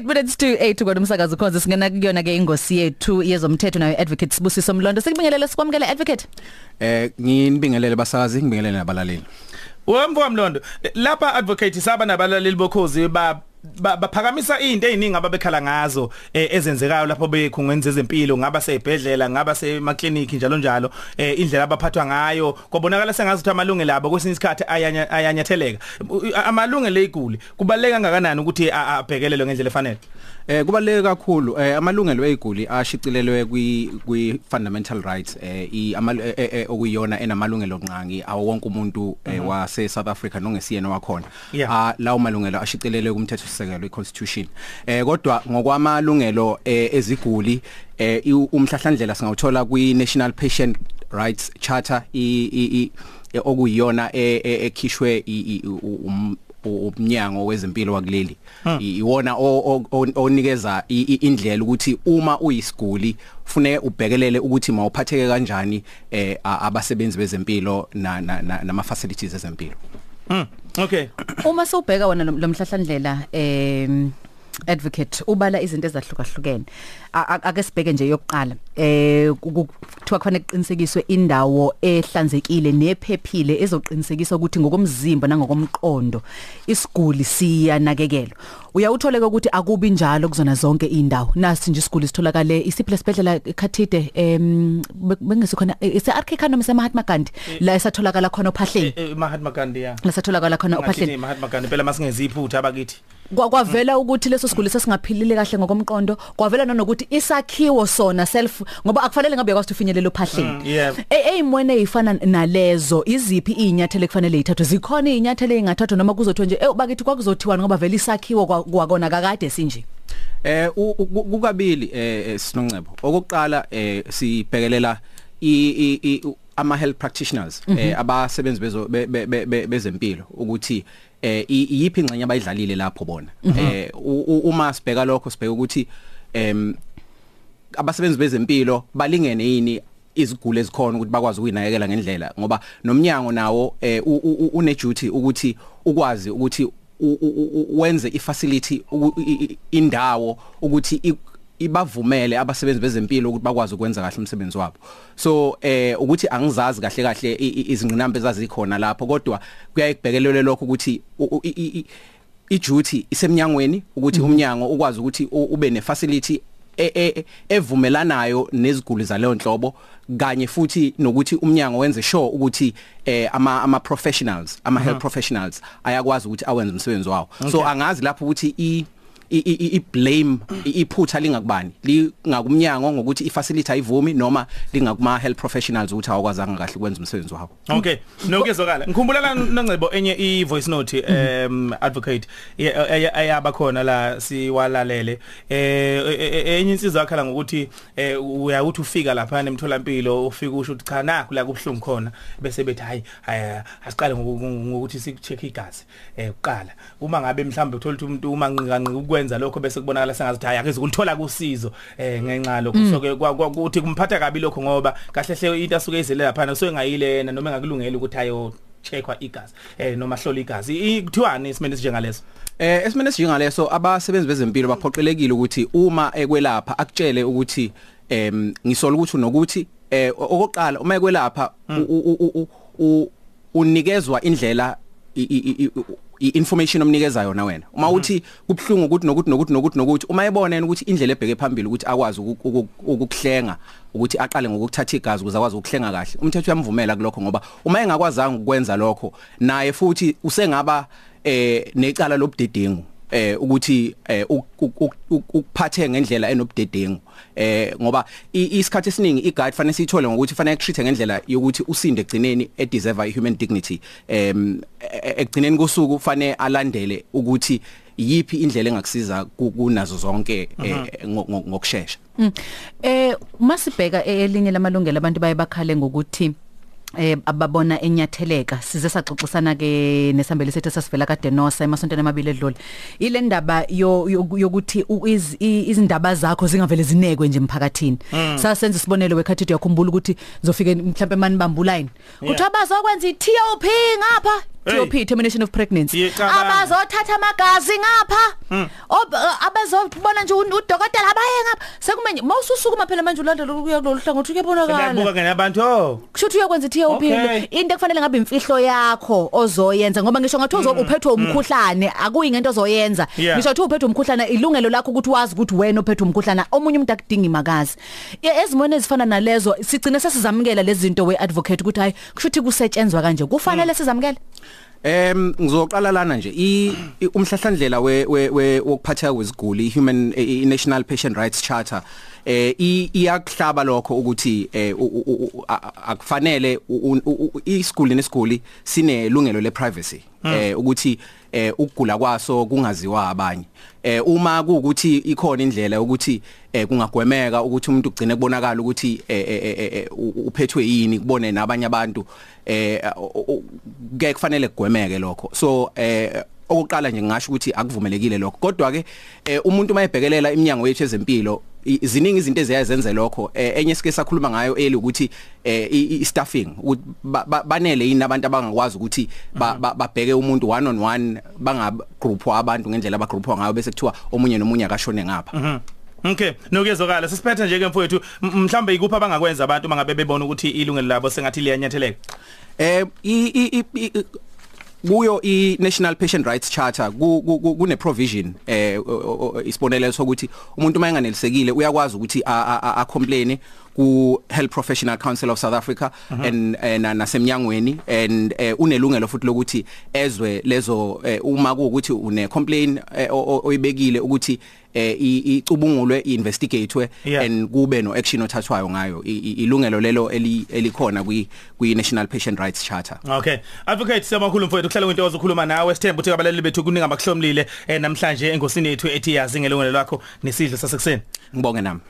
8 minutes to 8 kodwa khonze. Singena kuyona ke ingosi yethu yezomthetho nayo advocate Sibusiso Mlondo. Sikubingelele sikwamukele advocate? Eh nginibingelele basazi ngibingelele nabalaleli. Wemvo Mlondo lapha advocate saba nabalaleli bokhozi ba baphakamisa izinto eziningi ababekhala ngazo ezenzekayo lapho bekhungweni zezempilo ngaba seyibhedlela ngaba semaklinikhi njalo njalo indlela abaphathwa ngayo. Kwabonakala sengazi ukuthi amalungelo abo kwesinye isikhathi ayanyatheleka amalungelo eguli kubaleka kangakanani ukuthi abhekelelwe ngendlela efanele? Eh kubaleke kakhulu. Eh amalungelo eziguli ashicilelwe kwi kwi fundamental rights. Eh i okuyona enamalungelo onqangi awo wonke umuntu wase South Africa nongesiyena wakhona ah lawo malungelo ashicilelwe kumthetho sisekelo iconstitution. Eh kodwa ngokwamalungelo eziguli eh umhlahlandlela singawuthola kwi National Patient Rights Charter i okuyiyona ekhishwe umnyango wezempilo wakuleli. Iwona onikeza indlela ukuthi uma uyisiguli ufune ubhekelele ukuthi mawuphatheke kanjani eh abasebenzi bezempilo na nama facilities ezempilo. Mm okay. Uma sewubheka wona lomhlahlandlela em advocate ubala izinto ezahlukahlukene. Ake sibheke nje yokuqala eh kuthiwa khona kuqinisekiswe indawo ehlanzekile nephephile ezoqinisekisa ukuthi ngokomzimba nangokomqondo isiguli siyanakekelwa. Uyawutholeka ukuthi akubi njalo kuzona zonke indawo nasi nje isiguli sitholakale isiphi lesibhedlela ekhathide em bengesekhona ise RK noma se Mahatma Gandhi la esatholakala khona ophahleni. Mahatma Gandhi ya. La satholakala khona ophahleni. Mahatma Gandhi phela masingeziphutha abakithi. Kwavela ukuthi leso siguli sesingaphilile kahle ngokomqondo kwavela nanokuthi isakhiwo sona self ngoba akufanele ngabe yakwazi ufinyelela ophahleni. Eyimone ezifana nalezo iziphi izinyathelo ekufanele ithathwe zikhona izinyathelo ezingathathwa noma kuzothiwa nje eh bakithi kwakuzothiwa ngoba vele isakhiwo kwakona kakade sinje? Eh kukabili eh sinongcebo okokuqala eh sibhekelela i ama health practitioners eh abasebenzi bezo bezempilo ukuthi eh iyiphi ingxenye abayidlalile lapho bona? Eh uma sibheka lokho sibheka ukuthi em abasebenzi bezempilo balingene yini iziguli ezikhona ukuthi bakwazi ukuyinakekela ngendlela? Ngoba nomnyango nawo eh une duty ukuthi ukwazi ukuthi wenze ifacility indawo ukuthi ibavumele abasebenzi bezempilo ukuthi bakwazi ukwenza kahle umsebenzi wabo. So eh ukuthi angizazi kahle kahle izingqinamba ezazikhona lapho kodwa kuyayibhekelele lokho ukuthi iduty isemnyangweni ukuthi umnyango ukwazi ukuthi ube nefacility evumelanayo neziguli zaleyo nhlobo kanye futhi nokuthi umnyango wenze sure ukuthi eh ama ama professionals ama health professionals ayakwazi ukuthi awenze umsebenzi wawo. So angazi lapho ukuthi i i blame iphutha lingakubani? Lingakumnyango ngokuthi ifacility ayivumi noma lingakuma health professionals ukuthi awakwazanga kahle ukwenza umsebenzi wabo. Okay nokezwakala ngikhumbula nongcebo enye i voice note um advocate ayaba khona la siwalalele. Eh enye insizwa yakhala ngokuthi uyawuthi ufika lapha emtholampilo ufika usho ukuthi cha nakho la kubhlungu khona. Bese bethi hayi asiqale ngokuthi sikucheck igazi eh uqala uma ngabe mhlambe uthola ukuthi umuntu uma nqinqanqi ukwenza lokho bese kubonakala sengathi hayi ake ukulithola kusizo eh ngenxa lokho so ke ukuthi kumphatha kabi lokho ngoba kahle hle into asuke izele lapha so engayilena noma engakulungela ukuthi ayo checkwa igazi eh noma hlola igazi kuthiwani isimene sinjengaleso eh esimene sinjengaleso abasebenzi bezempilo baphoqelekile ukuthi uma ekwelapha akutshele ukuthi em ngisola ukuthi nokuthi eh okoqala uma ekwelapha unikezwa indlela i-information omnikeza yona wena? Uma uthi kubhlungu ukuthi nokuthi nokuthi nokuthi nokuthi uma ebona yena ukuthi indlela ebheke phambili ukuthi akwazi ukukuhlenga ukuthi aqale ngokuthatha igazi ukuze akwazi ukuhlenga kahle umthetho uyamvumela kulokho ngoba uma engakwazanga ukwenza lokho naye futhi usengaba eh necala lobudedengu eh ukuthi ukuphathe ngendlela enobudedengu eh ngoba isikhathi esiningi iguide fanele siyithole ngokuthi fanele treat ngendlela yokuthi usinde egcineni e deserve human dignity. Em egcineni kosuku fanele alandele ukuthi yipi indlela engakusiza kunazo zonke ngokusheshsha eh masibheka elinye lamalungelo abantu baye bakhale ngokuthi eh ababona enyatheleka. Size saxoxisana ke nesambeli sethu sasivela kade nosa emasontweni amabili edlule. Ile ndaba yokuthi izindaba zakho zingavele zinekwe nje emphakathini. Sasenza isibonelo wekhathi uyakhumbula ukuthi zofike mhlawumbe mani bambulaini kuthi abazokwenza iTOP ngapha. Hey. TOP termination of pregnancy. Ye, cabanga. abazothatha amagazi ngapha. Ob- abazobona nje u- udokotela abaye ngapha. Sekumenye mawususukuma phela manje ulandela ukuya kulolu hlangothi Sebabuka kuyabonakala ke nabantu oh kushuthi uyakwenza i-TOP Okay. into ekufanele ngabe imfihlo yakho ozoyenza ngoba ngisho ngathi uzobe uphethwe umkhuhlane akuyi ngento ozoyenza. Yeah. ngisho ngathi uphethwe umkhuhlane ilungelo lakho ukuthi wazi ukuthi wena uphethwe umkhuhlane omunye umuntu akudingi imakazi Ya, ezimweni ezifana nalezo sigcine sesizamukela lezi zinto we advocate ukuthi hayi kushuthi kusetshenzwa kanje kufanele sizamukele? Em ngizoqala lana nje. I i- umhlahlandlela we we we- wokuphatha kweziguli human i- i- National Patient Rights Charter eh iyakuhlaba lokho ukuthi eh akufanele isiguli nesiguli sinelungelo le privacy eh ukuthi eh ukugula kwaso kungaziwa abanye. Eh uma kuukuthi ikhona indlela ukuthi eh kungagwemeka ukuthi umuntu ugcine kubonakala ukuthi eh, eh, eh, eh, uphethwe yini kubone nabanye abantu eh ke kufanele kugwemeke lokho. So eh okuqala nje ngisho ukuthi akuvumelekile lokho. Kodwa ke eh, umuntu mayebhekelela iminyango yethu ezempilo i- ziningi izinto eziyazenze lokho eh, enye sike sakhuluma ngayo eli ukuthi eh, i- i- staffing ukuthi ba- ba- banele yini abantu abangakwazi ukuthi ba- ba- babheke umuntu one on one bangagroupwa abantu ngendlela abagroupwa ngayo bese kuthiwa omunye nomunye akashone ngapha. Okay nokuyezokala sisiphethe nje ke mfowethu M- mhlambe ikuphi abangakwenza abantu mangabe bebona ukuthi ilungelo labo sengathi liyanyatheleka Eh i i i- i kuyo i National Patient Rights Charter ku- ku- ku- kune provision eh o- o- o- isibonelelo sokuthi umuntu mayenganelisekile uyakwazi ukuthi a- a a- a complain ku Health Professional Council of South Africa and and nasemnyangweni and eh, unelungelo futhi lokuthi ezwe lezo eh, uma kuukuthi une complain eh, o- o- oyibekile ukuthi eh i- icubungulwe investigatewe Yeah. and kube no action othathwayo ngayo. I- i- ilungelo lelo eli- elikhona kwi kwi National Patient Rights Charter. Okay. Advocate siyamakhulu mfowethu kuhlala kwinto ozokhuluma nawe. Sithemba ukuthi abalali bethu kuninga abakuhlomlile eh, namhlanje engosini yethu ethi yazi ngelungelo lakho nesidlo sasekuseni. Ngibonge nami.